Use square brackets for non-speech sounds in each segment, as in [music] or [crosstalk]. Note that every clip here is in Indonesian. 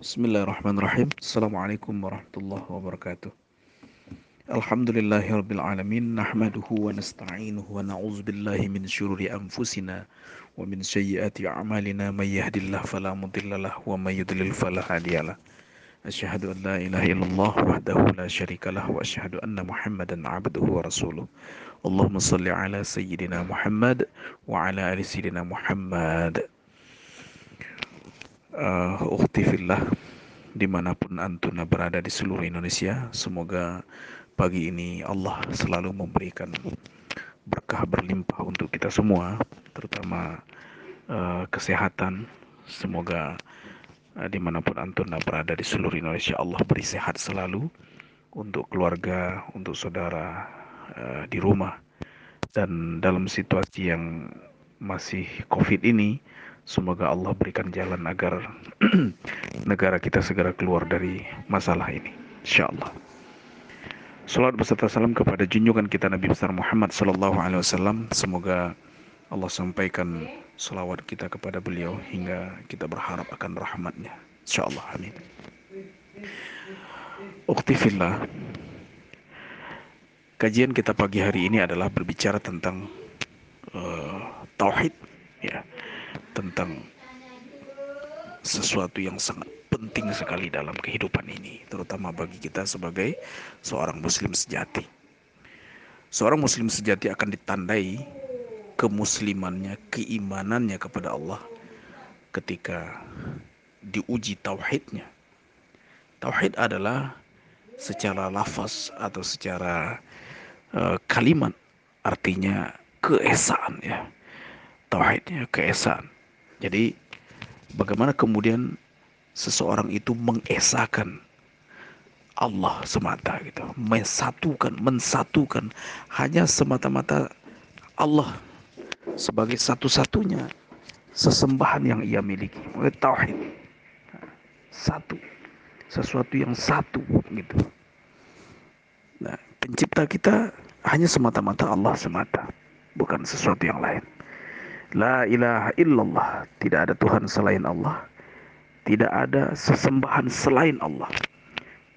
بسم الله الرحمن الرحيم السلام عليكم ورحمة الله وبركاته الحمد لله رب العالمين نحمده ونستعينه ونعوذ بالله من شرور أنفسنا ومن سيئات أعمالنا من يهد الله فلا مضل له ومن يضلل فلا هادي له أشهد أن لا إله إلا الله وحده لا شريك له وأشهد أن محمدا عبده ورسوله اللهم صل على سيدنا محمد وعلى آل سيدنا محمد Uh, ukhti fillah di mana pun antuna berada di seluruh Indonesia semoga pagi ini Allah selalu memberikan berkah berlimpah untuk kita semua terutama uh, kesehatan. Semoga uh, di mana pun antuna berada di seluruh Indonesia Allah beri sehat selalu untuk keluarga untuk saudara uh, di rumah. Dan dalam situasi yang masih COVID ini Semoga Allah berikan jalan agar [clears throat] negara kita segera keluar dari masalah ini. Insya Allah. Salat beserta salam kepada junjungan kita Nabi besar Muhammad Sallallahu Alaihi Wasallam. Semoga Allah sampaikan salawat kita kepada beliau hingga kita berharap akan rahmatnya. Insya Allah. Amin. Uktifillah. Kajian kita pagi hari ini adalah berbicara tentang uh, tauhid. Ya tentang sesuatu yang sangat penting sekali dalam kehidupan ini, terutama bagi kita sebagai seorang Muslim sejati. Seorang Muslim sejati akan ditandai kemuslimannya, keimanannya kepada Allah ketika diuji tauhidnya. Tauhid adalah secara lafaz atau secara uh, kalimat artinya keesaan ya. Tauhidnya keesaan jadi bagaimana kemudian seseorang itu mengesahkan Allah semata gitu, mensatukan, mensatukan hanya semata-mata Allah sebagai satu-satunya sesembahan yang ia miliki, mulai tauhid. Satu, sesuatu yang satu gitu. Nah, pencipta kita hanya semata-mata Allah semata, bukan sesuatu yang lain. La ilaha illallah. Tidak ada Tuhan selain Allah. Tidak ada sesembahan selain Allah.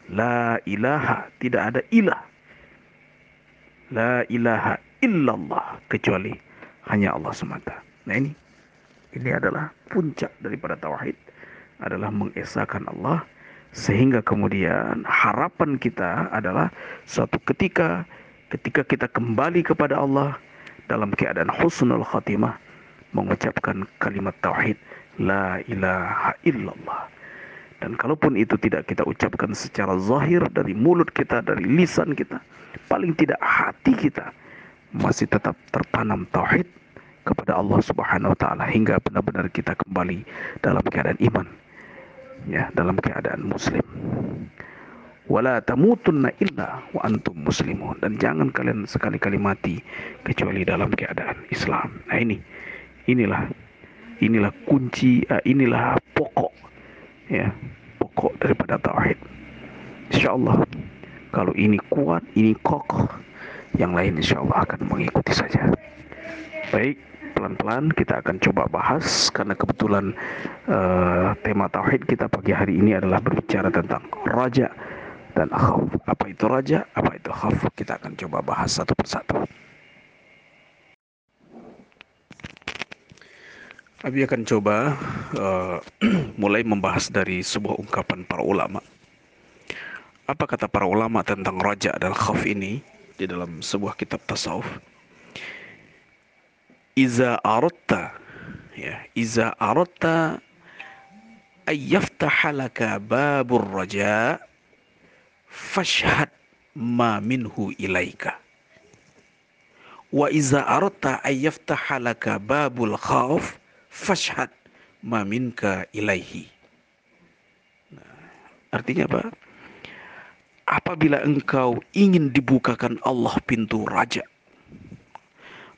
La ilaha. Tidak ada ilah. La ilaha illallah. Kecuali hanya Allah semata. Nah ini. Ini adalah puncak daripada tauhid. Adalah mengesahkan Allah. Sehingga kemudian harapan kita adalah suatu ketika ketika kita kembali kepada Allah dalam keadaan husnul khatimah mengucapkan kalimat tauhid la ilaha illallah. Dan kalaupun itu tidak kita ucapkan secara zahir dari mulut kita, dari lisan kita, paling tidak hati kita masih tetap tertanam tauhid kepada Allah Subhanahu wa taala hingga benar-benar kita kembali dalam keadaan iman. Ya, dalam keadaan muslim. Wala tamutunna illa wa antum muslimun dan jangan kalian sekali-kali mati kecuali dalam keadaan Islam. Nah ini inilah inilah kunci uh, inilah pokok ya pokok daripada tauhid. Insyaallah kalau ini kuat ini kokoh yang lain insyaallah akan mengikuti saja. Baik pelan-pelan kita akan coba bahas karena kebetulan uh, tema tauhid kita pagi hari ini adalah berbicara tentang raja dan khawf apa itu raja apa itu khawf kita akan coba bahas satu persatu Abi akan coba uh, [clears throat] mulai membahas dari sebuah ungkapan para ulama. Apa kata para ulama tentang raja dan khauf ini di dalam sebuah kitab tasawuf? Iza aratta ya, iza aratta ayyaftaha laka babur raja fashhad ma minhu ilaika. Wa iza aratta ayyaftaha laka babul khauf fashhad maminka ilaihi. Nah, artinya apa? Apabila engkau ingin dibukakan Allah pintu raja,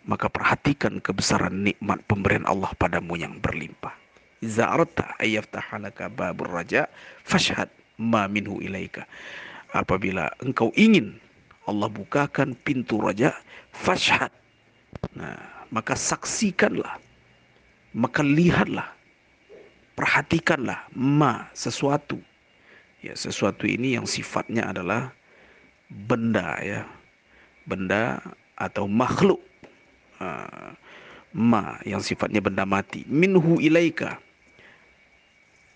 maka perhatikan kebesaran nikmat pemberian Allah padamu yang berlimpah. Iza arta ayyaftahalaka babur raja fashhad ma minhu ilaika. Apabila engkau ingin Allah bukakan pintu raja, fashhad. Nah, maka saksikanlah maka lihatlah perhatikanlah ma sesuatu. Ya sesuatu ini yang sifatnya adalah benda ya. Benda atau makhluk. Ma yang sifatnya benda mati. Minhu ilaika.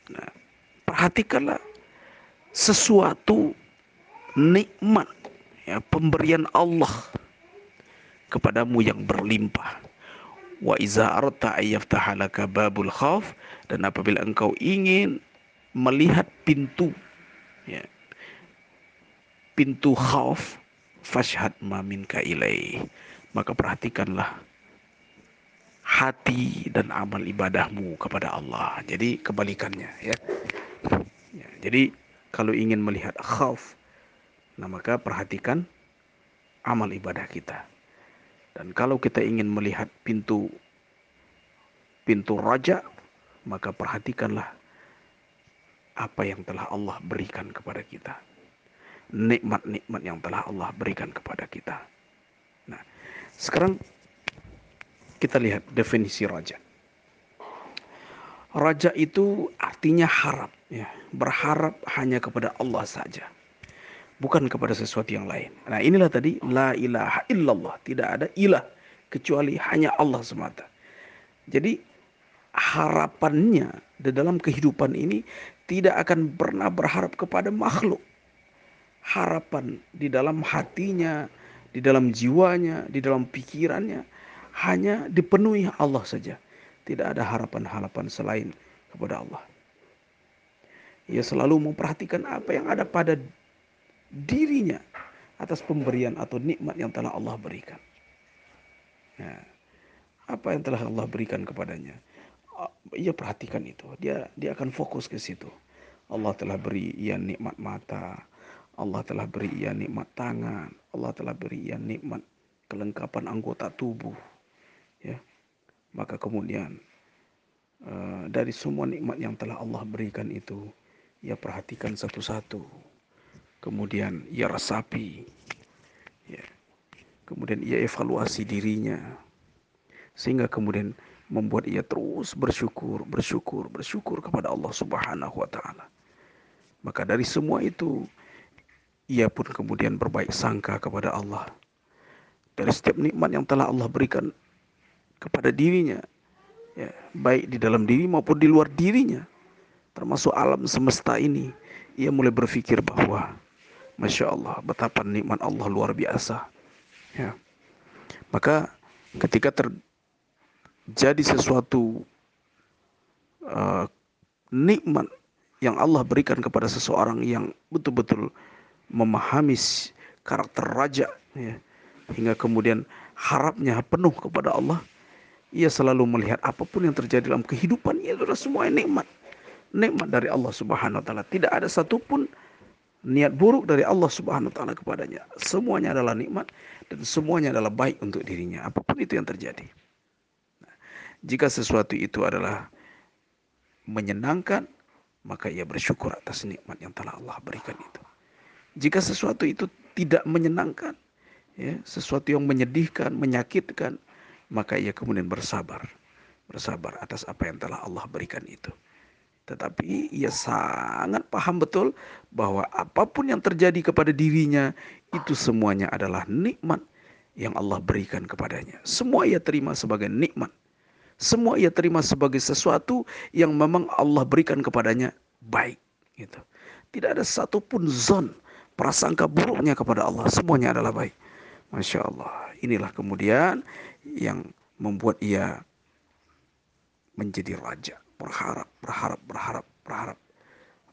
Nah, perhatikanlah sesuatu nikmat ya pemberian Allah kepadamu yang berlimpah wa iza arta ayyaftaha laka babul khauf dan apabila engkau ingin melihat pintu ya pintu khauf fashhad ma minka ilai maka perhatikanlah hati dan amal ibadahmu kepada Allah. Jadi kebalikannya ya, ya jadi kalau ingin melihat khauf nah maka perhatikan amal ibadah kita dan kalau kita ingin melihat pintu pintu raja, maka perhatikanlah apa yang telah Allah berikan kepada kita. Nikmat-nikmat yang telah Allah berikan kepada kita. Nah, sekarang kita lihat definisi raja. Raja itu artinya harap, ya, berharap hanya kepada Allah saja bukan kepada sesuatu yang lain. Nah, inilah tadi la ilaha illallah, tidak ada ilah kecuali hanya Allah semata. Jadi harapannya di dalam kehidupan ini tidak akan pernah berharap kepada makhluk. Harapan di dalam hatinya, di dalam jiwanya, di dalam pikirannya hanya dipenuhi Allah saja. Tidak ada harapan-harapan selain kepada Allah. Ia selalu memperhatikan apa yang ada pada dirinya atas pemberian atau nikmat yang telah Allah berikan. Nah, apa yang telah Allah berikan kepadanya? Ia perhatikan itu. Dia dia akan fokus ke situ. Allah telah beri ia nikmat mata. Allah telah beri ia nikmat tangan. Allah telah beri ia nikmat kelengkapan anggota tubuh. Ya. Maka kemudian uh, dari semua nikmat yang telah Allah berikan itu, ia perhatikan satu-satu kemudian ia resapi, ya. kemudian ia evaluasi dirinya, sehingga kemudian membuat ia terus bersyukur, bersyukur, bersyukur kepada Allah Subhanahu wa Ta'ala. Maka dari semua itu, ia pun kemudian berbaik sangka kepada Allah. Dari setiap nikmat yang telah Allah berikan kepada dirinya, ya, baik di dalam diri maupun di luar dirinya, termasuk alam semesta ini, ia mulai berpikir bahwa Masya Allah, betapa nikmat Allah luar biasa. Ya. Maka ketika terjadi sesuatu uh, nikmat yang Allah berikan kepada seseorang yang betul-betul memahami karakter raja, ya, hingga kemudian harapnya penuh kepada Allah, ia selalu melihat apa pun yang terjadi dalam kehidupan itu semua nikmat. Nikmat dari Allah Subhanahu wa taala. Tidak ada satupun niat buruk dari Allah Subhanahu wa taala kepadanya. Semuanya adalah nikmat dan semuanya adalah baik untuk dirinya, apa pun itu yang terjadi. Nah, jika sesuatu itu adalah menyenangkan, maka ia bersyukur atas nikmat yang telah Allah berikan itu. Jika sesuatu itu tidak menyenangkan, ya, sesuatu yang menyedihkan, menyakitkan, maka ia kemudian bersabar, bersabar atas apa yang telah Allah berikan itu. Tetapi ia sangat paham betul bahwa apa pun yang terjadi kepada dirinya itu semuanya adalah nikmat yang Allah berikan kepadanya. Semua ia terima sebagai nikmat. Semua ia terima sebagai sesuatu yang memang Allah berikan kepadanya baik. Gitu. Tidak ada satupun zon prasangka buruknya kepada Allah. Semuanya adalah baik. Masya Allah. Inilah kemudian yang membuat ia menjadi raja berharap, berharap, berharap, berharap,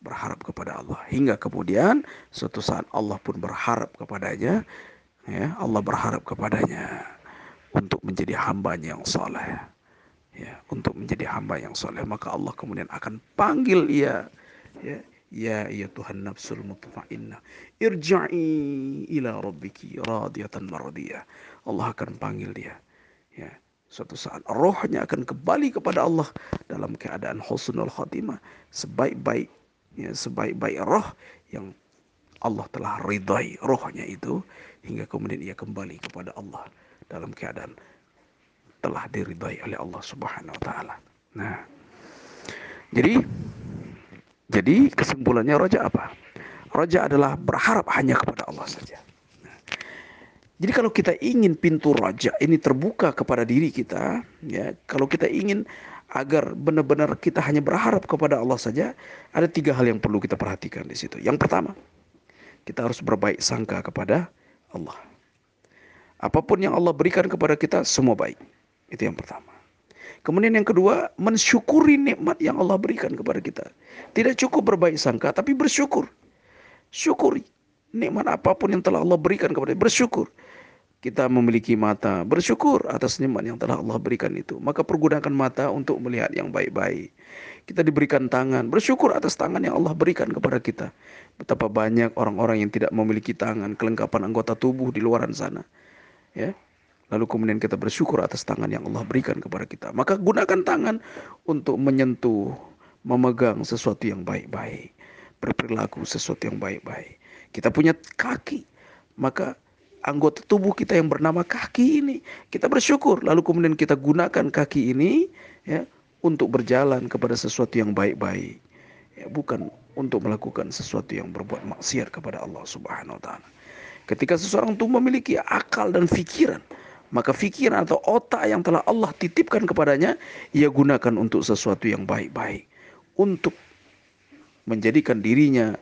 berharap kepada Allah. Hingga kemudian suatu saat Allah pun berharap kepadanya, ya Allah berharap kepadanya untuk menjadi hambanya yang soleh. Ya, untuk menjadi hamba yang soleh maka Allah kemudian akan panggil ia ya ya ya Tuhan nafsul mutmainnah irja'i ila rabbiki radiyatan mardiyah Allah akan panggil dia ya Suatu saat rohnya akan kembali kepada Allah dalam keadaan husnul khatimah. Sebaik-baik ya, sebaik-baik roh yang Allah telah ridai rohnya itu hingga kemudian ia kembali kepada Allah dalam keadaan telah diridai oleh Allah Subhanahu wa taala. Nah, Jadi jadi kesimpulannya roja apa? Roja adalah berharap hanya kepada Allah saja. Jadi kalau kita ingin pintu roja ini terbuka kepada diri kita, ya, kalau kita ingin agar benar-benar kita hanya berharap kepada Allah saja, ada tiga hal yang perlu kita perhatikan di situ. Yang pertama, kita harus berbaik sangka kepada Allah. Apa pun yang Allah berikan kepada kita, semua baik. Itu yang pertama. Kemudian yang kedua, mensyukuri nikmat yang Allah berikan kepada kita. Tidak cukup berbaik sangka, tapi bersyukur. Syukuri nikmat apa pun yang telah Allah berikan kepada kita. Bersyukur. Kita memiliki mata, bersyukur atas nikmat yang telah Allah berikan itu. Maka pergunakan mata untuk melihat yang baik-baik. Kita diberikan tangan, bersyukur atas tangan yang Allah berikan kepada kita. Betapa banyak orang-orang yang tidak memiliki tangan, kelengkapan anggota tubuh di luaran sana. Ya, Lalu kemudian kita bersyukur atas tangan yang Allah berikan kepada kita. Maka gunakan tangan untuk menyentuh, memegang sesuatu yang baik-baik. Berperilaku sesuatu yang baik-baik. Kita punya kaki. Maka anggota tubuh kita yang bernama kaki ini. Kita bersyukur. Lalu kemudian kita gunakan kaki ini ya untuk berjalan kepada sesuatu yang baik-baik. Ya, bukan untuk melakukan sesuatu yang berbuat maksiat kepada Allah Subhanahu wa taala. Ketika seseorang itu memiliki akal dan pikiran, maka fikiran atau otak yang telah Allah titipkan kepadanya ia gunakan untuk sesuatu yang baik-baik untuk menjadikan dirinya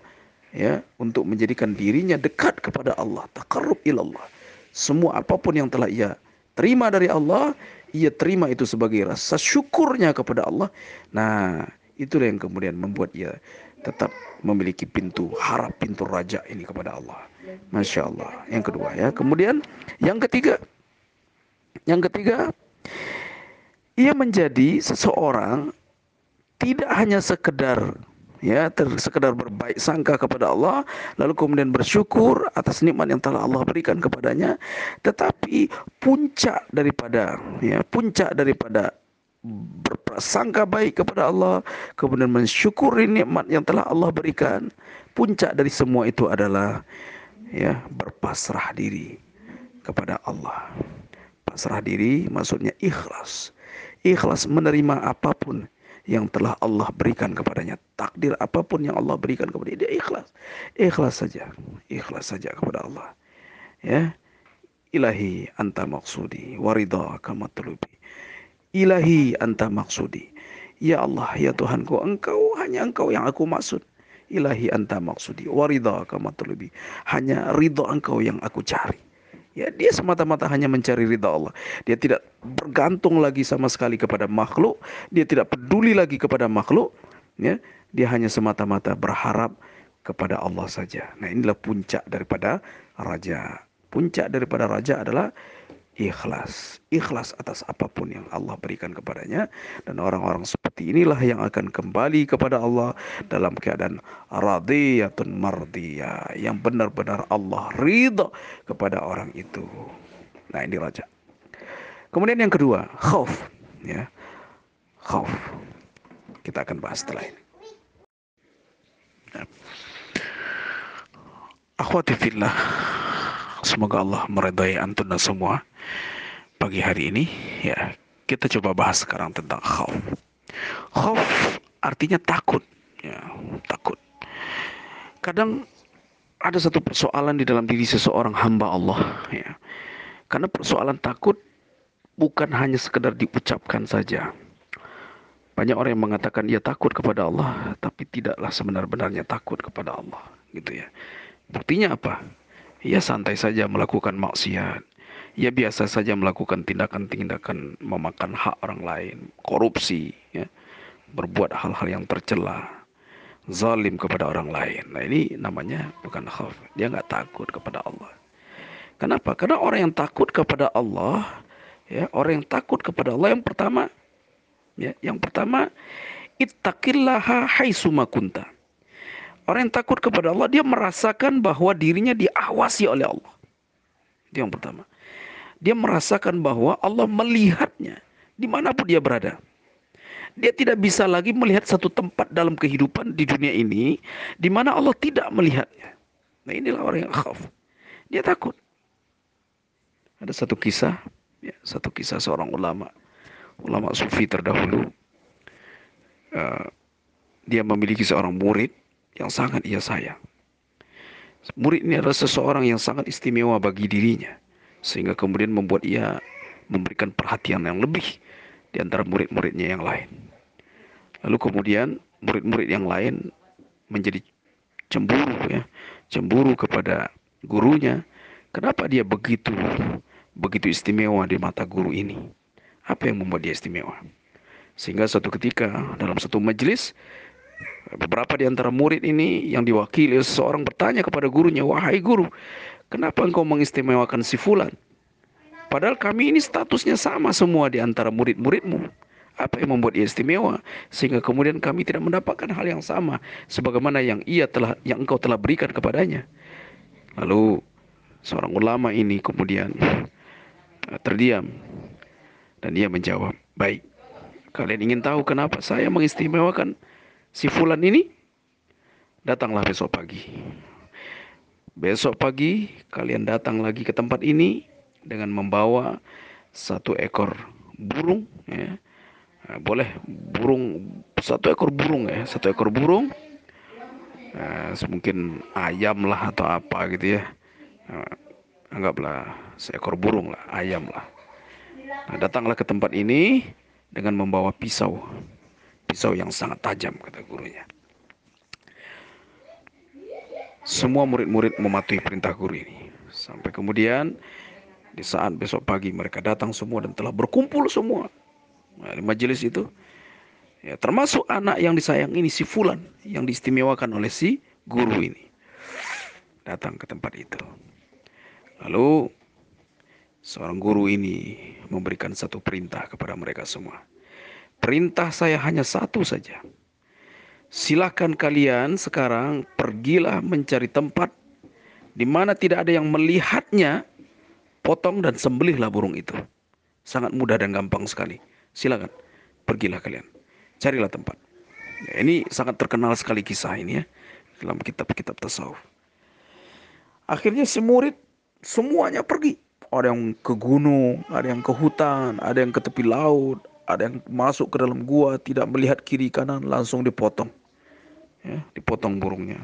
ya untuk menjadikan dirinya dekat kepada Allah taqarrub ilallah. Semua apa pun yang telah ia terima dari Allah ia terima itu sebagai rasa syukurnya kepada Allah. Nah itulah yang kemudian membuat ia tetap memiliki pintu harap pintu raja ini kepada Allah. Masya Allah. Yang kedua ya. Kemudian yang ketiga. Yang ketiga, ia menjadi seseorang tidak hanya sekedar ya sekedar berbaik sangka kepada Allah lalu kemudian bersyukur atas nikmat yang telah Allah berikan kepadanya tetapi puncak daripada ya puncak daripada berprasangka baik kepada Allah kemudian mensyukuri nikmat yang telah Allah berikan puncak dari semua itu adalah ya berpasrah diri kepada Allah pasrah diri maksudnya ikhlas. Ikhlas menerima apa pun yang telah Allah berikan kepadanya. Takdir apa pun yang Allah berikan kepada dia, ikhlas. Ikhlas saja. Ikhlas saja kepada Allah. Ya. Ilahi anta maksudi warida kama tulubi. Ilahi anta maksudi. Ya Allah, ya Tuhanku, engkau hanya engkau yang aku maksud. Ilahi anta maksudi warida kama tulubi. Hanya ridha engkau yang aku cari. Ya, dia semata-mata hanya mencari ridha Allah. Dia tidak bergantung lagi sama sekali kepada makhluk, dia tidak peduli lagi kepada makhluk, ya. Dia hanya semata-mata berharap kepada Allah saja. Nah, inilah puncak daripada raja. Puncak daripada raja adalah ikhlas. Ikhlas atas apa pun yang Allah berikan kepadanya. Dan orang-orang seperti inilah yang akan kembali kepada Allah dalam keadaan radiyatun mardiyah. Yang benar-benar Allah ridha kepada orang itu. Nah ini raja. Kemudian yang kedua, khauf. Ya. Khauf. Kita akan bahas setelah ini. Akhwati fillah Semoga Allah meredai antum semua pagi hari ini. Ya, kita coba bahas sekarang tentang khauf. Khauf artinya takut. Ya, takut. Kadang ada satu persoalan di dalam diri seseorang hamba Allah. Ya. Karena persoalan takut bukan hanya sekedar diucapkan saja. Banyak orang yang mengatakan ia takut kepada Allah, tapi tidaklah sebenar-benarnya takut kepada Allah, gitu ya. Buktinya apa? Ia santai saja melakukan maksiat. Ia biasa saja melakukan tindakan-tindakan memakan hak orang lain, korupsi, ya, berbuat hal-hal yang tercela, zalim kepada orang lain. Nah ini namanya bukan khauf. Dia nggak takut kepada Allah. Kenapa? Karena orang yang takut kepada Allah, ya orang yang takut kepada Allah yang pertama, ya yang pertama, ittaqillaha haitsuma kunta. Orang yang takut kepada Allah, dia merasakan bahwa dirinya diawasi oleh Allah. Itu yang pertama. Dia merasakan bahwa Allah melihatnya di mana pun dia berada. Dia tidak bisa lagi melihat satu tempat dalam kehidupan di dunia ini di mana Allah tidak melihatnya. Nah inilah orang yang khaf. Dia takut. Ada satu kisah, ya, satu kisah seorang ulama, ulama sufi terdahulu. Uh, dia memiliki seorang murid yang sangat ia sayang. Murid ini adalah seseorang yang sangat istimewa bagi dirinya, sehingga kemudian membuat ia memberikan perhatian yang lebih di antara murid-muridnya yang lain. Lalu kemudian murid-murid yang lain menjadi cemburu ya, cemburu kepada gurunya. Kenapa dia begitu begitu istimewa di mata guru ini? Apa yang membuat dia istimewa? Sehingga suatu ketika dalam satu majelis beberapa di antara murid ini yang diwakili seseorang bertanya kepada gurunya, "Wahai guru, kenapa engkau mengistimewakan si fulan? Padahal kami ini statusnya sama semua di antara murid-muridmu." Apa yang membuat ia istimewa sehingga kemudian kami tidak mendapatkan hal yang sama sebagaimana yang ia telah yang engkau telah berikan kepadanya. Lalu seorang ulama ini kemudian eh, terdiam dan ia menjawab, "Baik. Kalian ingin tahu kenapa saya mengistimewakan si fulan ini? Datanglah besok pagi. Besok pagi kalian datang lagi ke tempat ini dengan membawa satu ekor burung ya Nah, boleh burung satu ekor burung ya, satu ekor burung. Nah, mungkin ayam lah atau apa gitu ya. Nah, anggaplah seekor burung lah, ayam lah. Nah, datanglah ke tempat ini dengan membawa pisau. Pisau yang sangat tajam kata gurunya. Semua murid-murid mematuhi perintah guru ini. Sampai kemudian di saat besok pagi mereka datang semua dan telah berkumpul semua Nah, di majelis itu ya, termasuk anak yang disayang ini si Fulan yang diistimewakan oleh si guru ini datang ke tempat itu. Lalu seorang guru ini memberikan satu perintah kepada mereka semua. Perintah saya hanya satu saja. Silakan kalian sekarang pergilah mencari tempat di mana tidak ada yang melihatnya, potong dan sembelihlah burung itu. Sangat mudah dan gampang sekali. Silakan, pergilah kalian, carilah tempat. Ya, ini sangat terkenal sekali kisah ini ya dalam kitab-kitab tasawuf. Akhirnya si murid semuanya pergi. Ada yang ke gunung, ada yang ke hutan, ada yang ke tepi laut, ada yang masuk ke dalam gua tidak melihat kiri kanan langsung dipotong. Ya, dipotong burungnya.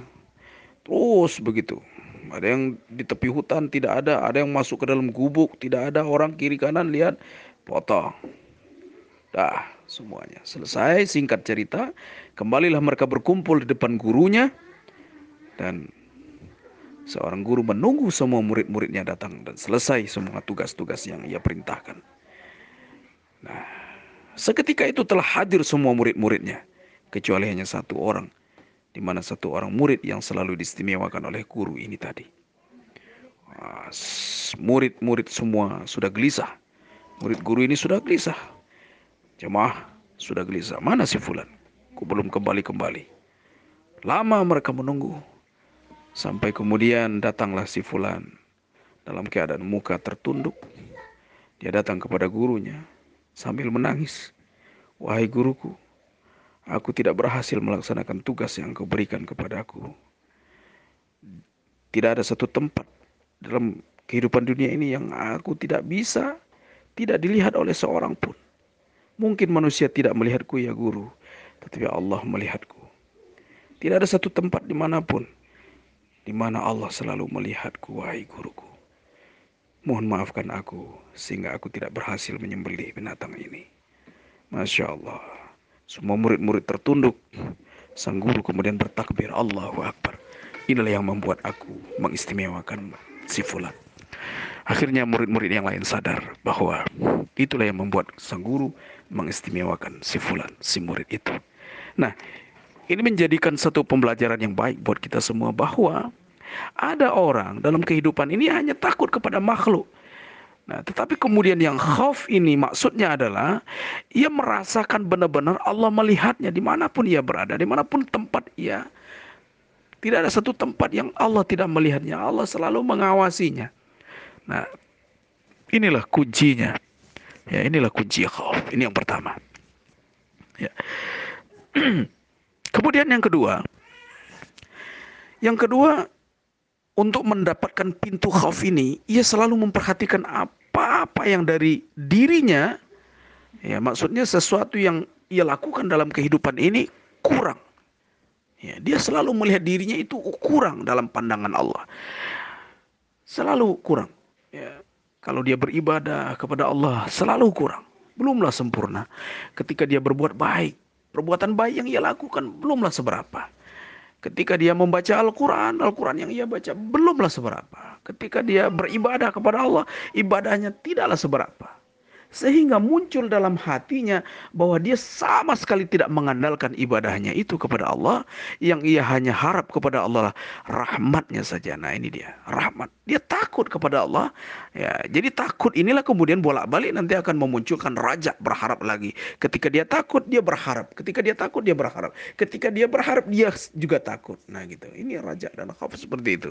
Terus begitu. Ada yang di tepi hutan tidak ada, ada yang masuk ke dalam gubuk tidak ada orang kiri kanan lihat potong. Dah, semuanya selesai. Singkat cerita, kembalilah mereka berkumpul di depan gurunya dan seorang guru menunggu semua murid-muridnya datang dan selesai semua tugas-tugas yang ia perintahkan. Nah, seketika itu telah hadir semua murid-muridnya kecuali hanya satu orang di mana satu orang murid yang selalu diistimewakan oleh guru ini tadi. Murid-murid semua sudah gelisah. Murid guru ini sudah gelisah. Jemaah sudah gelisah. Mana si Fulan? Ku belum kembali-kembali. Lama mereka menunggu. Sampai kemudian datanglah si Fulan. Dalam keadaan muka tertunduk. Dia datang kepada gurunya. Sambil menangis. Wahai guruku. Aku tidak berhasil melaksanakan tugas yang kau berikan kepadaku. Tidak ada satu tempat dalam kehidupan dunia ini yang aku tidak bisa, tidak dilihat oleh seorang pun. Mungkin manusia tidak melihatku ya guru, tetapi Allah melihatku. Tidak ada satu tempat di mana pun di mana Allah selalu melihatku, wahai guruku. Mohon maafkan aku sehingga aku tidak berhasil menyembelih binatang ini. Masya Allah. Semua murid-murid tertunduk. Sang guru kemudian bertakbir Allahu Akbar. Inilah yang membuat aku mengistimewakan si fulan. Akhirnya murid-murid yang lain sadar bahwa itulah yang membuat sang guru mengistimewakan si fulan, si murid itu. Nah, ini menjadikan satu pembelajaran yang baik buat kita semua bahwa ada orang dalam kehidupan ini hanya takut kepada makhluk. Nah, tetapi kemudian yang khauf ini maksudnya adalah ia merasakan benar-benar Allah melihatnya di mana pun ia berada, di mana pun tempat ia. Tidak ada satu tempat yang Allah tidak melihatnya. Allah selalu mengawasinya. Nah, inilah kuncinya. Ya, inilah kunci khauf. Ini yang pertama. Ya. [clears throat] Kemudian yang kedua, yang kedua untuk mendapatkan pintu khauf ini, ia selalu memperhatikan apa-apa yang dari dirinya, ya maksudnya sesuatu yang ia lakukan dalam kehidupan ini kurang, Ya, dia selalu melihat dirinya itu kurang dalam pandangan Allah. Selalu kurang. Ya, kalau dia beribadah kepada Allah selalu kurang. Belumlah sempurna. Ketika dia berbuat baik, perbuatan baik yang ia lakukan belumlah seberapa. Ketika dia membaca Al-Quran, Al-Quran yang ia baca belumlah seberapa. Ketika dia beribadah kepada Allah, ibadahnya tidaklah seberapa sehingga muncul dalam hatinya bahwa dia sama sekali tidak mengandalkan ibadahnya itu kepada Allah. Yang ia hanya harap kepada Allah rahmatnya saja. Nah ini dia. Rahmat. Dia takut kepada Allah. Ya jadi takut inilah kemudian bolak-balik nanti akan memunculkan raja berharap lagi. Ketika dia takut dia berharap. Ketika dia takut dia berharap. Ketika dia berharap dia juga takut. Nah gitu. Ini raja dan khauf seperti itu.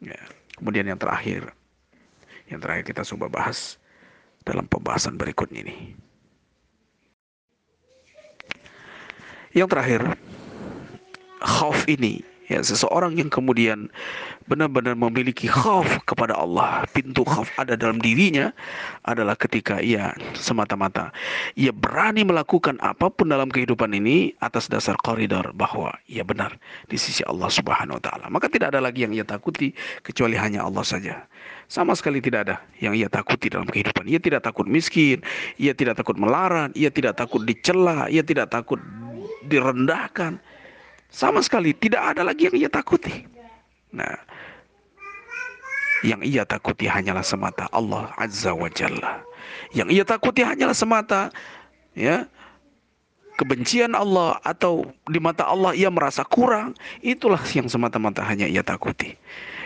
Ya kemudian yang terakhir. Yang terakhir kita coba bahas dalam pembahasan berikutnya ini. Yang terakhir, khauf ini ya seseorang yang kemudian benar-benar memiliki khauf kepada Allah. Pintu khauf ada dalam dirinya adalah ketika ia semata-mata ia berani melakukan apa pun dalam kehidupan ini atas dasar koridor bahwa ia benar di sisi Allah Subhanahu wa taala. Maka tidak ada lagi yang ia takuti kecuali hanya Allah saja. Sama sekali tidak ada yang ia takuti dalam kehidupan. Ia tidak takut miskin ia tidak takut melarat ia tidak takut dicela ia tidak takut direndahkan sama sekali tidak ada lagi yang ia takuti. Nah, yang ia takuti hanyalah semata Allah Azza wa Jalla. Yang ia takuti hanyalah semata ya kebencian Allah atau di mata Allah ia merasa kurang, itulah yang semata-mata hanya ia takuti.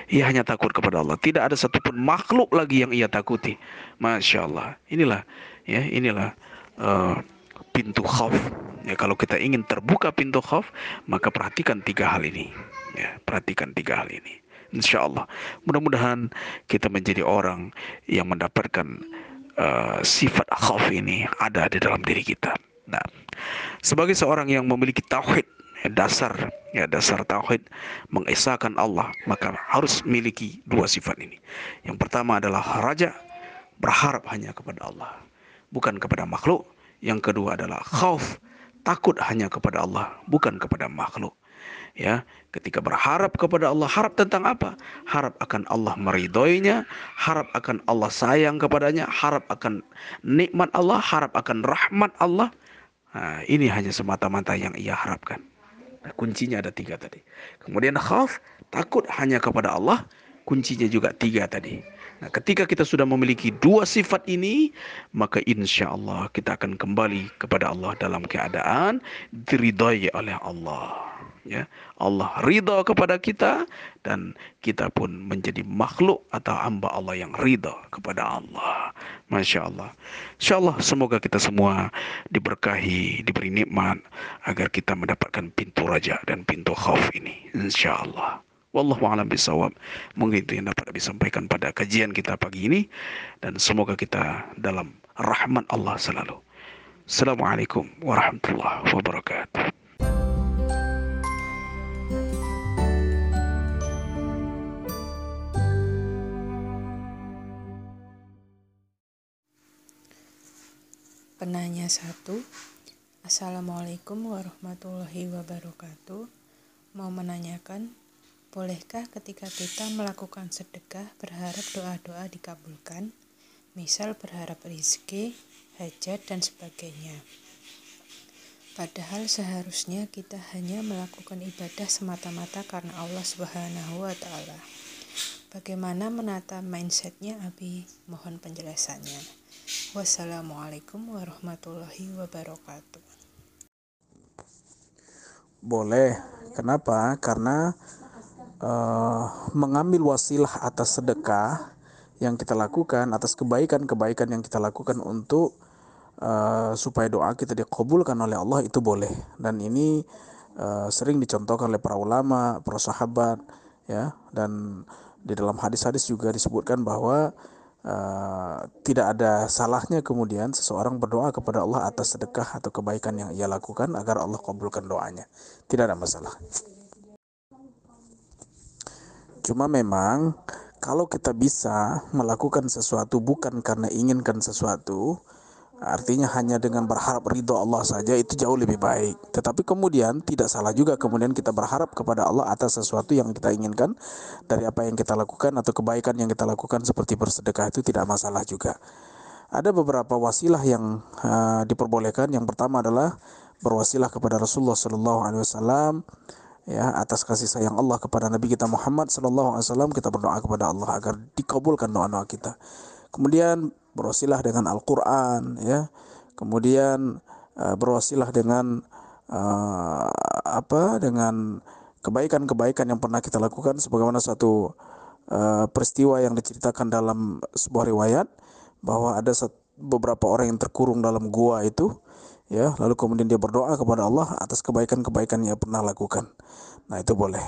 Ia hanya takut kepada Allah. Tidak ada satupun makhluk lagi yang ia takuti. Masya Allah. Inilah ya inilah uh, pintu khauf. Ya, kalau kita ingin terbuka pintu khauf, maka perhatikan tiga hal ini. Ya, perhatikan tiga hal ini. Insya Allah. Mudah-mudahan kita menjadi orang yang mendapatkan uh, sifat khauf ini ada di dalam diri kita. Nah, sebagai seorang yang memiliki tauhid ya, dasar ya dasar tauhid mengesahkan Allah maka harus miliki dua sifat ini. Yang pertama adalah raja berharap hanya kepada Allah bukan kepada makhluk yang kedua adalah khauf, takut hanya kepada Allah, bukan kepada makhluk. Ya, ketika berharap kepada Allah, harap tentang apa? Harap akan Allah meridhoinya, harap akan Allah sayang kepadanya, harap akan nikmat Allah, harap akan rahmat Allah. Nah, ini hanya semata-mata yang ia harapkan. Nah, kuncinya ada tiga tadi. Kemudian khauf, takut hanya kepada Allah, kuncinya juga tiga tadi. Nah, ketika kita sudah memiliki dua sifat ini, maka insya Allah kita akan kembali kepada Allah dalam keadaan diridhoi oleh Allah. Ya, Allah ridha kepada kita dan kita pun menjadi makhluk atau hamba Allah yang ridha kepada Allah. Masya Allah. Insya Allah semoga kita semua diberkahi, diberi nikmat agar kita mendapatkan pintu raja dan pintu khauf ini. Insya Allah. Wallahu a'lam bisawab. Mungkin itu yang dapat disampaikan pada kajian kita pagi ini dan semoga kita dalam rahmat Allah selalu. Assalamualaikum warahmatullahi wabarakatuh. Penanya satu, Assalamualaikum warahmatullahi wabarakatuh. Mau menanyakan Bolehkah ketika kita melakukan sedekah berharap doa-doa dikabulkan, misal berharap rezeki, hajat, dan sebagainya? Padahal seharusnya kita hanya melakukan ibadah semata-mata karena Allah Subhanahu wa Ta'ala. Bagaimana menata mindsetnya, Abi? Mohon penjelasannya. Wassalamualaikum warahmatullahi wabarakatuh. Boleh. Kenapa? Karena uh, mengambil wasilah atas sedekah yang kita lakukan atas kebaikan-kebaikan yang kita lakukan untuk uh, supaya doa kita dikabulkan oleh Allah itu boleh dan ini uh, sering dicontohkan oleh para ulama, para sahabat ya dan di dalam hadis-hadis juga disebutkan bahwa uh, tidak ada salahnya kemudian seseorang berdoa kepada Allah atas sedekah atau kebaikan yang ia lakukan agar Allah kabulkan doanya. Tidak ada masalah. Cuma memang kalau kita bisa melakukan sesuatu bukan karena inginkan sesuatu, Artinya hanya dengan berharap ridho Allah saja itu jauh lebih baik. Tetapi kemudian tidak salah juga kemudian kita berharap kepada Allah atas sesuatu yang kita inginkan dari apa yang kita lakukan atau kebaikan yang kita lakukan seperti bersedekah itu tidak masalah juga. Ada beberapa wasilah yang uh, diperbolehkan. Yang pertama adalah berwasilah kepada Rasulullah Sallallahu Alaihi Wasallam ya atas kasih sayang Allah kepada Nabi kita Muhammad Sallallahu Alaihi Wasallam kita berdoa kepada Allah agar dikabulkan doa doa kita. Kemudian berwasilah dengan Al-Quran ya kemudian uh, berwasilah dengan uh, apa dengan kebaikan-kebaikan yang pernah kita lakukan sebagaimana satu uh, peristiwa yang diceritakan dalam sebuah riwayat bahwa ada beberapa orang yang terkurung dalam gua itu ya lalu kemudian dia berdoa kepada Allah atas kebaikan-kebaikan yang pernah lakukan. Nah itu boleh.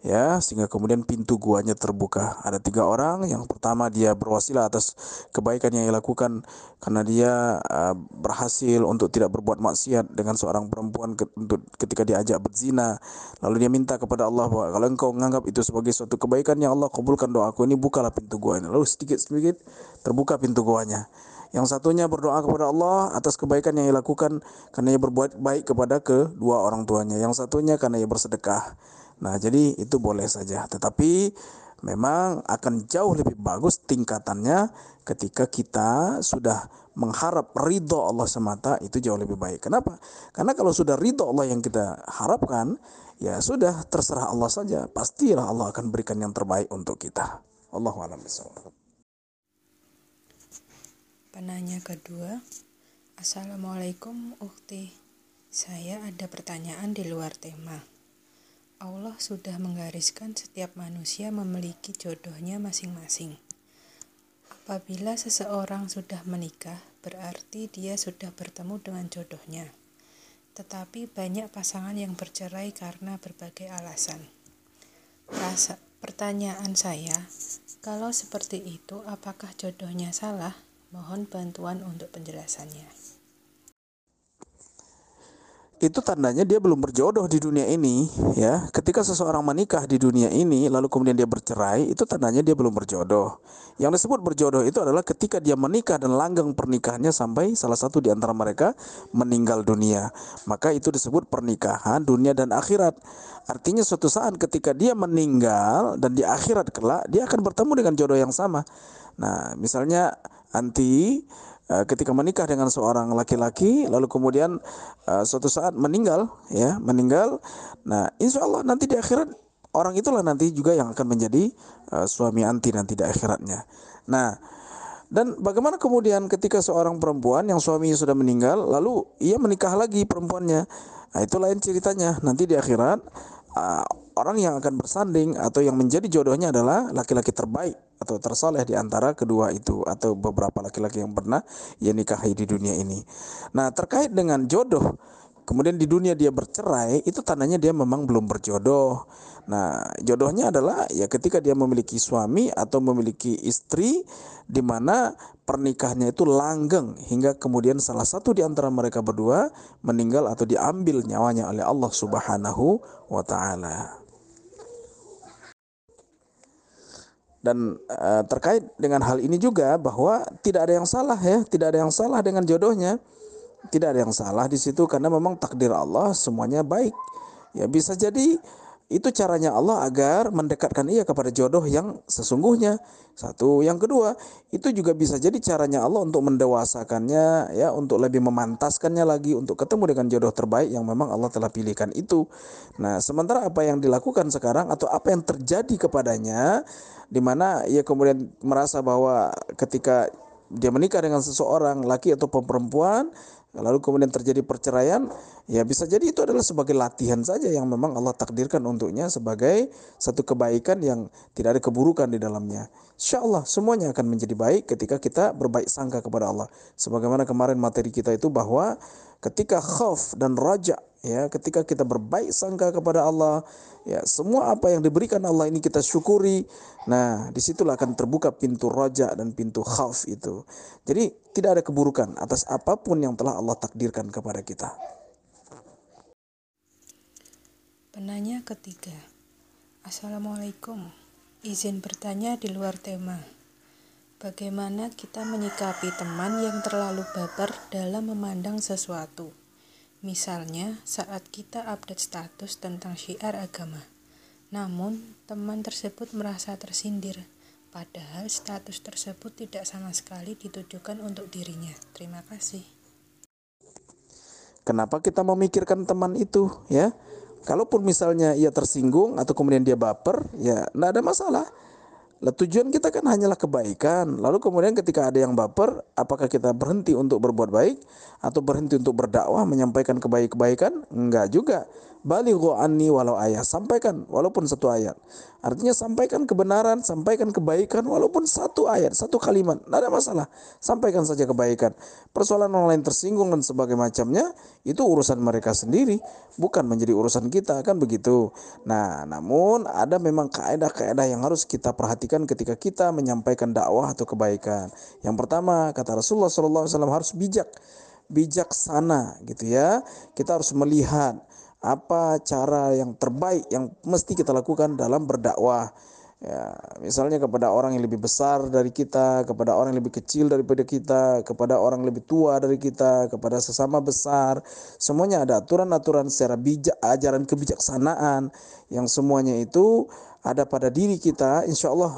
Ya sehingga kemudian pintu guanya terbuka. Ada tiga orang. Yang pertama dia berwasilah atas kebaikan yang dilakukan karena dia uh, berhasil untuk tidak berbuat maksiat dengan seorang perempuan ke, untuk ketika diajak berzina. Lalu dia minta kepada Allah bahwa kalau engkau menganggap itu sebagai suatu kebaikan yang Allah kabulkan doaku ini bukalah pintu guanya. Lalu sedikit sedikit terbuka pintu guanya yang satunya berdoa kepada Allah atas kebaikan yang dilakukan karena ia berbuat baik kepada kedua orang tuanya. Yang satunya karena ia bersedekah. Nah, jadi itu boleh saja. Tetapi memang akan jauh lebih bagus tingkatannya ketika kita sudah mengharap ridho Allah semata itu jauh lebih baik. Kenapa? Karena kalau sudah ridho Allah yang kita harapkan, ya sudah terserah Allah saja. Pastilah Allah akan berikan yang terbaik untuk kita. Allah a'lam Penanya kedua, Assalamualaikum Ukti. Saya ada pertanyaan di luar tema. Allah sudah menggariskan setiap manusia memiliki jodohnya masing-masing. Apabila seseorang sudah menikah, berarti dia sudah bertemu dengan jodohnya. Tetapi banyak pasangan yang bercerai karena berbagai alasan. Rasa, pertanyaan saya, kalau seperti itu apakah jodohnya salah? Mohon bantuan untuk penjelasannya. Itu tandanya dia belum berjodoh di dunia ini ya. Ketika seseorang menikah di dunia ini lalu kemudian dia bercerai itu tandanya dia belum berjodoh. Yang disebut berjodoh itu adalah ketika dia menikah dan langgeng pernikahannya sampai salah satu di antara mereka meninggal dunia. Maka itu disebut pernikahan dunia dan akhirat. Artinya suatu saat ketika dia meninggal dan di akhirat kelak dia akan bertemu dengan jodoh yang sama. Nah misalnya anti Eh, ketika menikah dengan seorang laki-laki lalu kemudian uh, suatu saat meninggal ya meninggal. Nah insya Allah nanti di akhirat orang itulah nanti juga yang akan menjadi uh, suami anti nanti di akhiratnya. Nah dan bagaimana kemudian ketika seorang perempuan yang suaminya sudah meninggal lalu ia menikah lagi perempuannya? Nah itu lain ceritanya. Nanti di akhirat uh, orang yang akan bersanding atau yang menjadi jodohnya adalah laki-laki terbaik atau tersoleh di antara kedua itu atau beberapa laki-laki yang pernah ia nikahi di dunia ini. Nah, terkait dengan jodoh, kemudian di dunia dia bercerai, itu tandanya dia memang belum berjodoh. Nah, jodohnya adalah ya ketika dia memiliki suami atau memiliki istri di mana pernikahannya itu langgeng hingga kemudian salah satu di antara mereka berdua meninggal atau diambil nyawanya oleh Allah Subhanahu wa taala. Dan uh, terkait dengan hal ini juga bahwa tidak ada yang salah ya, tidak ada yang salah dengan jodohnya. Tidak ada yang salah di situ karena memang takdir Allah semuanya baik. Ya bisa jadi itu caranya Allah agar mendekatkan ia kepada jodoh yang sesungguhnya. Satu, yang kedua, itu juga bisa jadi caranya Allah untuk mendewasakannya, ya, untuk lebih memantaskannya lagi untuk ketemu dengan jodoh terbaik yang memang Allah telah pilihkan itu. Nah, sementara apa yang dilakukan sekarang atau apa yang terjadi kepadanya, di mana ia kemudian merasa bahwa ketika dia menikah dengan seseorang laki atau perempuan lalu kemudian terjadi perceraian, ya bisa jadi itu adalah sebagai latihan saja yang memang Allah takdirkan untuknya sebagai satu kebaikan yang tidak ada keburukan di dalamnya. Insya Allah semuanya akan menjadi baik ketika kita berbaik sangka kepada Allah. Sebagaimana kemarin materi kita itu bahwa ketika khauf dan raja ya ketika kita berbaik sangka kepada Allah ya semua apa yang diberikan Allah ini kita syukuri. Nah di situlah akan terbuka pintu roja dan pintu khauf itu. Jadi tidak ada keburukan atas apa pun yang telah Allah takdirkan kepada kita. Penanya ketiga. Assalamualaikum. Izin bertanya di luar tema. Bagaimana kita menyikapi teman yang terlalu baper dalam memandang sesuatu? Misalnya, saat kita update status tentang syiar agama, namun teman tersebut merasa tersindir, padahal status tersebut tidak sama sekali ditujukan untuk dirinya. Terima kasih. Kenapa kita memikirkan teman itu, ya? Kalaupun misalnya ia tersinggung atau kemudian dia baper, ya tidak ada masalah lah tujuan kita kan hanyalah kebaikan. Lalu kemudian ketika ada yang baper, apakah kita berhenti untuk berbuat baik atau berhenti untuk berdakwah menyampaikan kebaik-kebaikan? Enggak juga. Balighu anni walau ayat. Sampaikan walaupun satu ayat. Artinya sampaikan kebenaran, sampaikan kebaikan walaupun satu ayat, satu kalimat. Tidak ada masalah. Sampaikan saja kebaikan. Persoalan orang lain tersinggung dan sebagainya macamnya, itu urusan mereka sendiri. Bukan menjadi urusan kita, kan begitu. Nah, namun ada memang kaedah-kaedah yang harus kita perhatikan ketika kita menyampaikan dakwah atau kebaikan. Yang pertama, kata Rasulullah SAW harus bijak bijaksana gitu ya. Kita harus melihat apa cara yang terbaik yang mesti kita lakukan dalam berdakwah? Ya misalnya kepada orang yang lebih besar dari kita kepada orang yang lebih kecil daripada kita kepada orang yang lebih tua dari kita kepada sesama besar. Semuanya ada aturan-aturan secara bijak ajaran kebijaksanaan yang semuanya itu ada pada diri kita. Insya Allah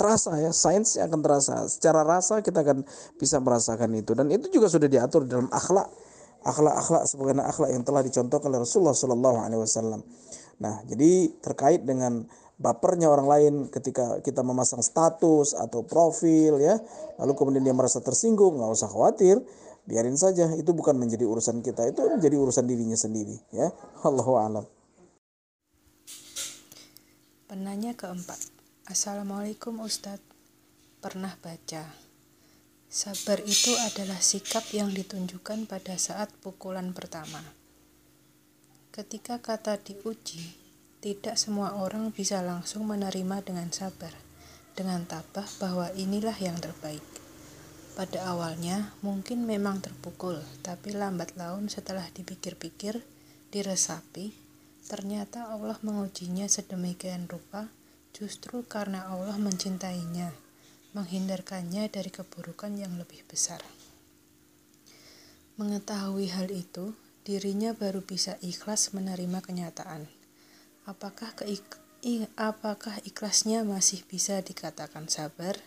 terasa ya sains akan terasa. Secara rasa kita akan bisa merasakan itu. Dan itu juga sudah diatur dalam akhlak akhlak-akhlak sebagaimana akhlak yang telah dicontohkan oleh Rasulullah Sallallahu Alaihi Wasallam. Nah, jadi terkait dengan bapernya orang lain ketika kita memasang status atau profil ya, lalu kemudian dia merasa tersinggung, nggak usah khawatir, biarin saja, itu bukan menjadi urusan kita, itu menjadi urusan dirinya sendiri ya. Allahu a'lam. Penanya keempat. Assalamualaikum Ustadz. Pernah baca Sabar itu adalah sikap yang ditunjukkan pada saat pukulan pertama. Ketika kata diuji, tidak semua orang bisa langsung menerima dengan sabar, dengan tabah bahwa inilah yang terbaik. Pada awalnya mungkin memang terpukul, tapi lambat laun setelah dipikir-pikir, diresapi, ternyata Allah mengujinya sedemikian rupa justru karena Allah mencintainya menghindarkannya dari keburukan yang lebih besar. Mengetahui hal itu, dirinya baru bisa ikhlas menerima kenyataan. Apakah keik apakah ikhlasnya masih bisa dikatakan sabar?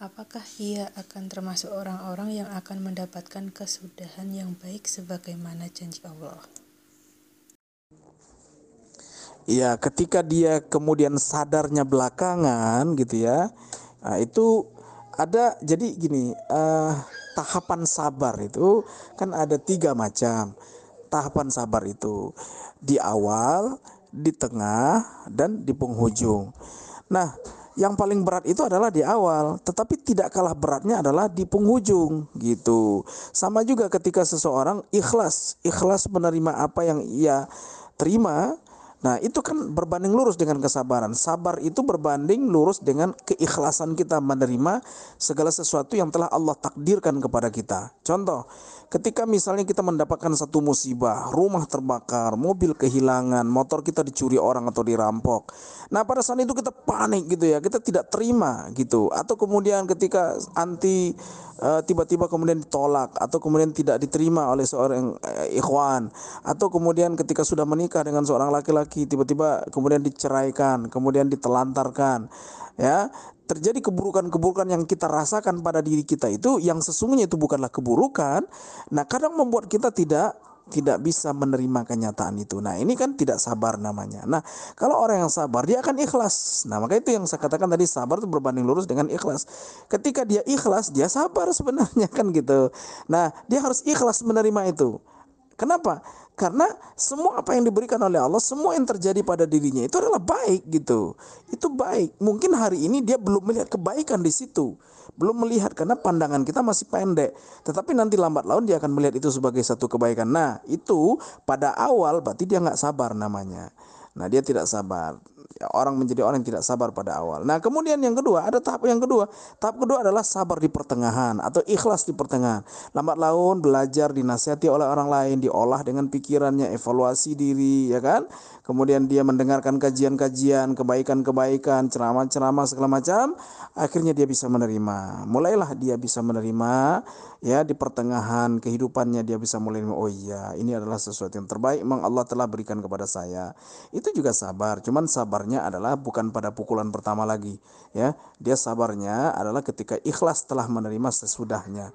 Apakah ia akan termasuk orang-orang yang akan mendapatkan kesudahan yang baik sebagaimana janji Allah? Ya, ketika dia kemudian sadarnya belakangan gitu ya, Nah, itu ada jadi gini uh, tahapan sabar itu kan ada tiga macam tahapan sabar itu di awal, di tengah, dan di penghujung. Nah, yang paling berat itu adalah di awal, tetapi tidak kalah beratnya adalah di penghujung gitu. Sama juga ketika seseorang ikhlas, ikhlas menerima apa yang ia terima, Nah, itu kan berbanding lurus dengan kesabaran. Sabar itu berbanding lurus dengan keikhlasan kita menerima segala sesuatu yang telah Allah takdirkan kepada kita. Contoh, ketika misalnya kita mendapatkan satu musibah, rumah terbakar, mobil kehilangan, motor kita dicuri orang atau dirampok. Nah, pada saat itu kita panik gitu ya, kita tidak terima gitu. Atau kemudian ketika anti uh, tiba-tiba kemudian ditolak atau kemudian tidak diterima oleh seorang uh, ikhwan atau kemudian ketika sudah menikah dengan seorang laki-laki tiba-tiba kemudian diceraikan, kemudian ditelantarkan ya terjadi keburukan-keburukan yang kita rasakan pada diri kita itu yang sesungguhnya itu bukanlah keburukan nah kadang membuat kita tidak tidak bisa menerima kenyataan itu. Nah, ini kan tidak sabar namanya. Nah, kalau orang yang sabar, dia akan ikhlas. Nah, maka itu yang saya katakan tadi sabar itu berbanding lurus dengan ikhlas. Ketika dia ikhlas, dia sabar sebenarnya [laughs] kan gitu. Nah, dia harus ikhlas menerima itu. Kenapa? Karena semua apa yang diberikan oleh Allah, semua yang terjadi pada dirinya itu adalah baik gitu. Itu baik. Mungkin hari ini dia belum melihat kebaikan di situ. Belum melihat karena pandangan kita masih pendek. Tetapi nanti lambat laun dia akan melihat itu sebagai satu kebaikan. Nah itu pada awal berarti dia nggak sabar namanya. Nah dia tidak sabar. Orang menjadi orang yang tidak sabar pada awal. Nah, kemudian yang kedua, ada tahap yang kedua. Tahap kedua adalah sabar di pertengahan atau ikhlas di pertengahan. Lambat laun belajar dinasihati oleh orang lain, diolah dengan pikirannya, evaluasi diri, ya kan? Kemudian dia mendengarkan kajian-kajian, kebaikan-kebaikan, ceramah-ceramah segala macam, akhirnya dia bisa menerima. Mulailah dia bisa menerima ya di pertengahan kehidupannya dia bisa mulai oh iya ini adalah sesuatu yang terbaik memang Allah telah berikan kepada saya itu juga sabar cuman sabarnya adalah bukan pada pukulan pertama lagi ya dia sabarnya adalah ketika ikhlas telah menerima sesudahnya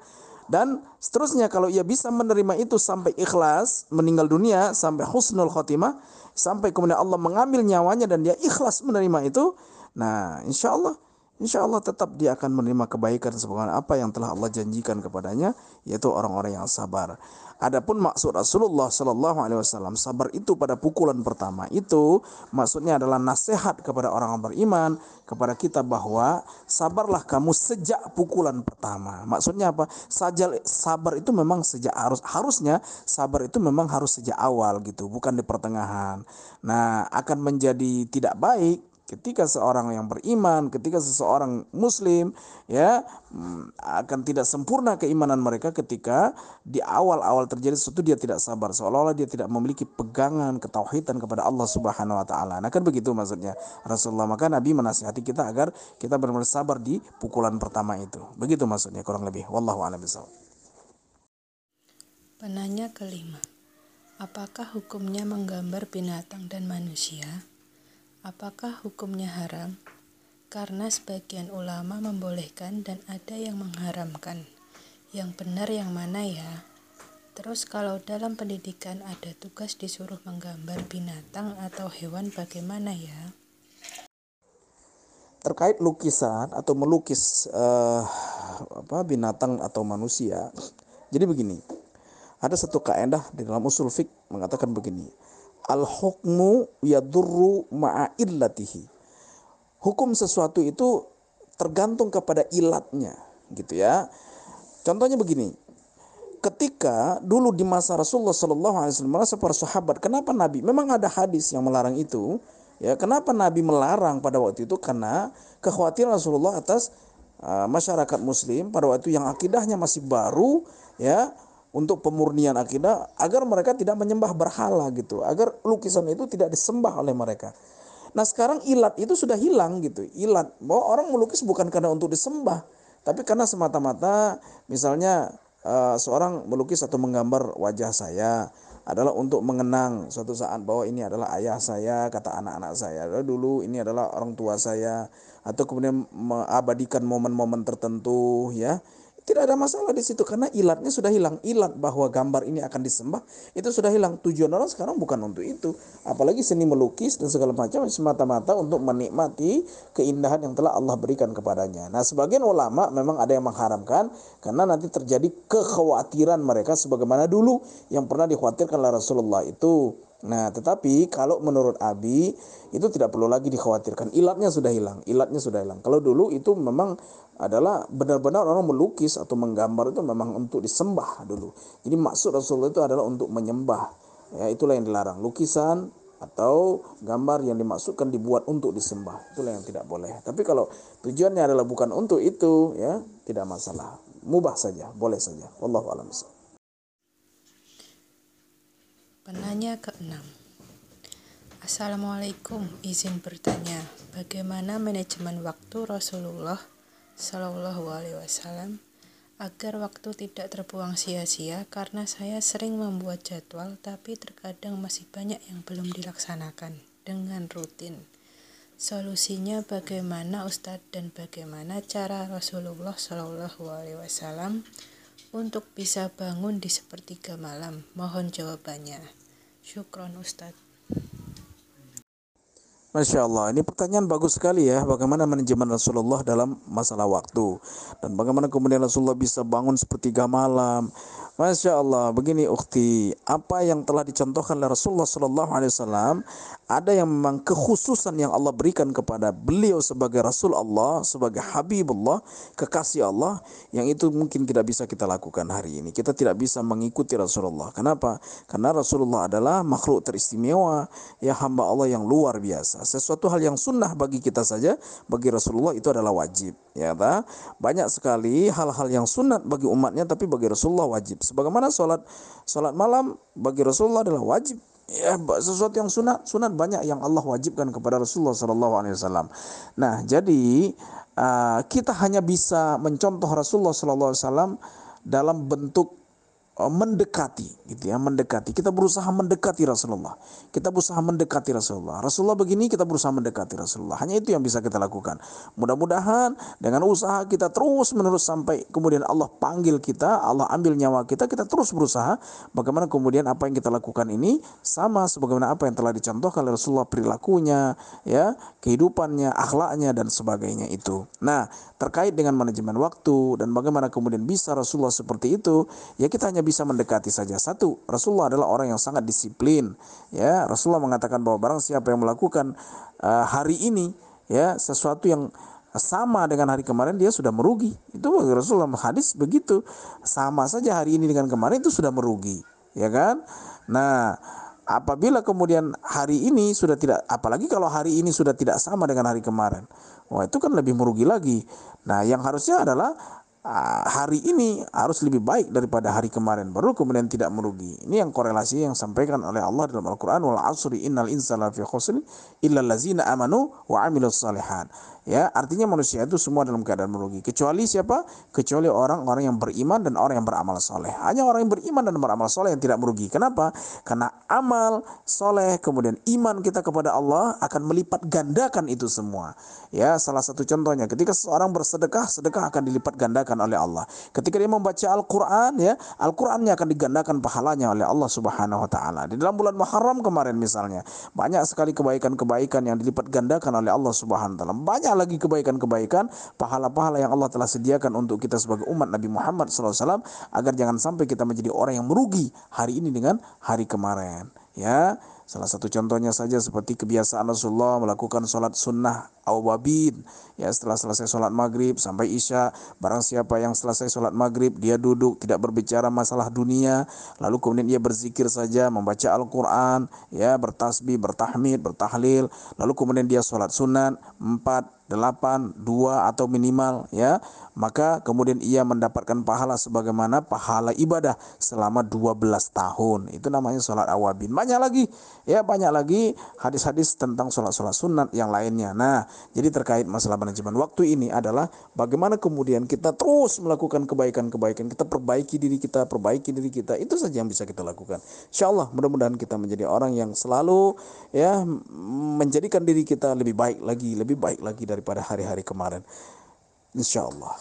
dan seterusnya kalau ia bisa menerima itu sampai ikhlas meninggal dunia sampai husnul khotimah sampai kemudian Allah mengambil nyawanya dan dia ikhlas menerima itu nah insya Allah insya Allah tetap dia akan menerima kebaikan sebagaimana apa yang telah Allah janjikan kepadanya yaitu orang-orang yang sabar. Adapun maksud Rasulullah Shallallahu Alaihi Wasallam sabar itu pada pukulan pertama itu maksudnya adalah nasihat kepada orang orang beriman kepada kita bahwa sabarlah kamu sejak pukulan pertama. Maksudnya apa? Sajal sabar itu memang sejak harus harusnya sabar itu memang harus sejak awal gitu, bukan di pertengahan. Nah akan menjadi tidak baik ketika seorang yang beriman, ketika seseorang muslim ya mm, akan tidak sempurna keimanan mereka ketika di awal-awal terjadi sesuatu dia tidak sabar seolah-olah dia tidak memiliki pegangan ketauhidan kepada Allah Subhanahu wa taala. Nah kan begitu maksudnya Rasulullah maka Nabi menasihati kita agar kita benar-benar sabar di pukulan pertama itu. Begitu maksudnya kurang lebih. Wallahu a'lam bishawab. Penanya kelima. Apakah hukumnya menggambar binatang dan manusia? Apakah hukumnya haram? Karena sebagian ulama membolehkan dan ada yang mengharamkan. Yang benar yang mana ya? Terus kalau dalam pendidikan ada tugas disuruh menggambar binatang atau hewan bagaimana ya? Terkait lukisan atau melukis uh, apa binatang atau manusia. Jadi begini. Ada satu kaidah di dalam usul fik mengatakan begini al hukmu yadurru ma'a illatihi. Hukum sesuatu itu tergantung kepada ilatnya, gitu ya. Contohnya begini. Ketika dulu di masa Rasulullah Shallallahu Alaihi Wasallam masa para sahabat, kenapa Nabi? Memang ada hadis yang melarang itu. Ya, kenapa Nabi melarang pada waktu itu? Karena kekhawatiran Rasulullah atas uh, masyarakat Muslim pada waktu yang akidahnya masih baru, ya untuk pemurnian akidah agar mereka tidak menyembah berhala gitu, agar lukisan itu tidak disembah oleh mereka. Nah sekarang ilat itu sudah hilang gitu, ilat bahwa orang melukis bukan karena untuk disembah, tapi karena semata-mata misalnya uh, seorang melukis atau menggambar wajah saya adalah untuk mengenang suatu saat bahwa ini adalah ayah saya, kata anak-anak saya. Dulu ini adalah orang tua saya atau kemudian mengabadikan momen-momen tertentu ya tidak ada masalah di situ karena ilatnya sudah hilang. Ilat bahwa gambar ini akan disembah itu sudah hilang. Tujuan orang sekarang bukan untuk itu. Apalagi seni melukis dan segala macam semata-mata untuk menikmati keindahan yang telah Allah berikan kepadanya. Nah, sebagian ulama memang ada yang mengharamkan karena nanti terjadi kekhawatiran mereka sebagaimana dulu yang pernah dikhawatirkan oleh Rasulullah itu Nah, tetapi kalau menurut Abi itu tidak perlu lagi dikhawatirkan. Ilatnya sudah hilang, ilatnya sudah hilang. Kalau dulu itu memang adalah benar-benar orang melukis atau menggambar itu memang untuk disembah dulu. Jadi maksud Rasulullah itu adalah untuk menyembah. Ya, itulah yang dilarang. Lukisan atau gambar yang dimaksudkan dibuat untuk disembah. Itulah yang tidak boleh. Tapi kalau tujuannya adalah bukan untuk itu, ya, tidak masalah. Mubah saja, boleh saja. Wallahu a'lam Penanya keenam. Assalamualaikum, izin bertanya, bagaimana manajemen waktu Rasulullah Shallallahu Alaihi Wasallam agar waktu tidak terbuang sia-sia karena saya sering membuat jadwal tapi terkadang masih banyak yang belum dilaksanakan dengan rutin. Solusinya bagaimana Ustadz dan bagaimana cara Rasulullah Shallallahu Alaihi Wasallam untuk bisa bangun di sepertiga malam? Mohon jawabannya. Syukron Ustadz. Masya Allah, ini pertanyaan bagus sekali ya. Bagaimana manajemen Rasulullah dalam masalah waktu dan bagaimana kemudian Rasulullah bisa bangun sepertiga malam, Masya Allah, begini ukti, apa yang telah dicontohkan oleh Rasulullah Sallallahu Alaihi Wasallam, ada yang memang kekhususan yang Allah berikan kepada beliau sebagai Rasul Allah, sebagai Habibullah, kekasih Allah, yang itu mungkin tidak bisa kita lakukan hari ini. Kita tidak bisa mengikuti Rasulullah. Kenapa? Karena Rasulullah adalah makhluk teristimewa, ya hamba Allah yang luar biasa. Sesuatu hal yang sunnah bagi kita saja, bagi Rasulullah itu adalah wajib. Ya, ta? banyak sekali hal-hal yang sunat bagi umatnya, tapi bagi Rasulullah wajib. Sebagaimana sholat sholat malam bagi Rasulullah adalah wajib. Ya, sesuatu yang sunat, sunat banyak yang Allah wajibkan kepada Rasulullah Sallallahu Alaihi Wasallam. Nah, jadi uh, kita hanya bisa mencontoh Rasulullah Sallallahu Alaihi Wasallam dalam bentuk mendekati gitu ya mendekati. Kita berusaha mendekati Rasulullah. Kita berusaha mendekati Rasulullah. Rasulullah begini kita berusaha mendekati Rasulullah. Hanya itu yang bisa kita lakukan. Mudah-mudahan dengan usaha kita terus menerus sampai kemudian Allah panggil kita Allah ambil nyawa kita kita terus berusaha bagaimana kemudian apa yang kita lakukan ini sama sebagaimana apa yang telah dicontohkan oleh Rasulullah perilakunya ya kehidupannya akhlaknya dan sebagainya itu. Nah terkait dengan manajemen waktu dan bagaimana kemudian bisa Rasulullah seperti itu ya kita hanya bisa mendekati saja. Satu, Rasulullah adalah orang yang sangat disiplin. Ya, Rasulullah mengatakan bahwa barang siapa yang melakukan uh, hari ini ya sesuatu yang sama dengan hari kemarin dia sudah merugi. Itu Rasulullah hadis begitu. Sama saja hari ini dengan kemarin itu sudah merugi, ya kan? Nah, apabila kemudian hari ini sudah tidak apalagi kalau hari ini sudah tidak sama dengan hari kemarin. Wah, itu kan lebih merugi lagi. Nah, yang harusnya adalah Ah, hari ini harus lebih baik daripada hari kemarin. Baru kemudian tidak merugi. Ini yang korelasi yang sampaikan oleh Allah dalam Al-Qur'an. Wal asri innal insana fi khusr illa allazina amanu wa amilus salihat Ya, artinya manusia itu semua dalam keadaan merugi. Kecuali siapa? Kecuali orang-orang yang beriman dan orang yang beramal soleh. Hanya orang yang beriman dan beramal soleh yang tidak merugi. Kenapa? Karena amal soleh kemudian iman kita kepada Allah akan melipat gandakan itu semua. Ya, salah satu contohnya ketika seorang bersedekah, sedekah akan dilipat gandakan oleh Allah. Ketika dia membaca Al-Qur'an ya, Al-Qur'annya akan digandakan pahalanya oleh Allah Subhanahu wa taala. Di dalam bulan Muharram kemarin misalnya, banyak sekali kebaikan-kebaikan yang dilipat gandakan oleh Allah Subhanahu wa taala. Banyak lagi kebaikan-kebaikan, pahala-pahala yang Allah telah sediakan untuk kita sebagai umat Nabi Muhammad SAW agar jangan sampai kita menjadi orang yang merugi hari ini dengan hari kemarin. Ya, Salah satu contohnya saja seperti kebiasaan Rasulullah melakukan sholat sunnah awabin. Ya setelah selesai sholat maghrib sampai isya, barang siapa yang selesai sholat maghrib dia duduk tidak berbicara masalah dunia, lalu kemudian ia berzikir saja, membaca Al-Quran, ya bertasbih, bertahmid, bertahlil, lalu kemudian dia sholat sunat empat, delapan, dua atau minimal ya maka kemudian ia mendapatkan pahala sebagaimana pahala ibadah selama 12 tahun. Itu namanya sholat awabin. Banyak lagi, ya banyak lagi hadis-hadis tentang sholat-sholat sunat yang lainnya. Nah, jadi terkait masalah manajemen waktu ini adalah bagaimana kemudian kita terus melakukan kebaikan-kebaikan, kita perbaiki diri kita, perbaiki diri kita. Itu saja yang bisa kita lakukan. Insya Allah mudah-mudahan kita menjadi orang yang selalu ya menjadikan diri kita lebih baik lagi, lebih baik lagi daripada hari-hari kemarin. Insya Allah.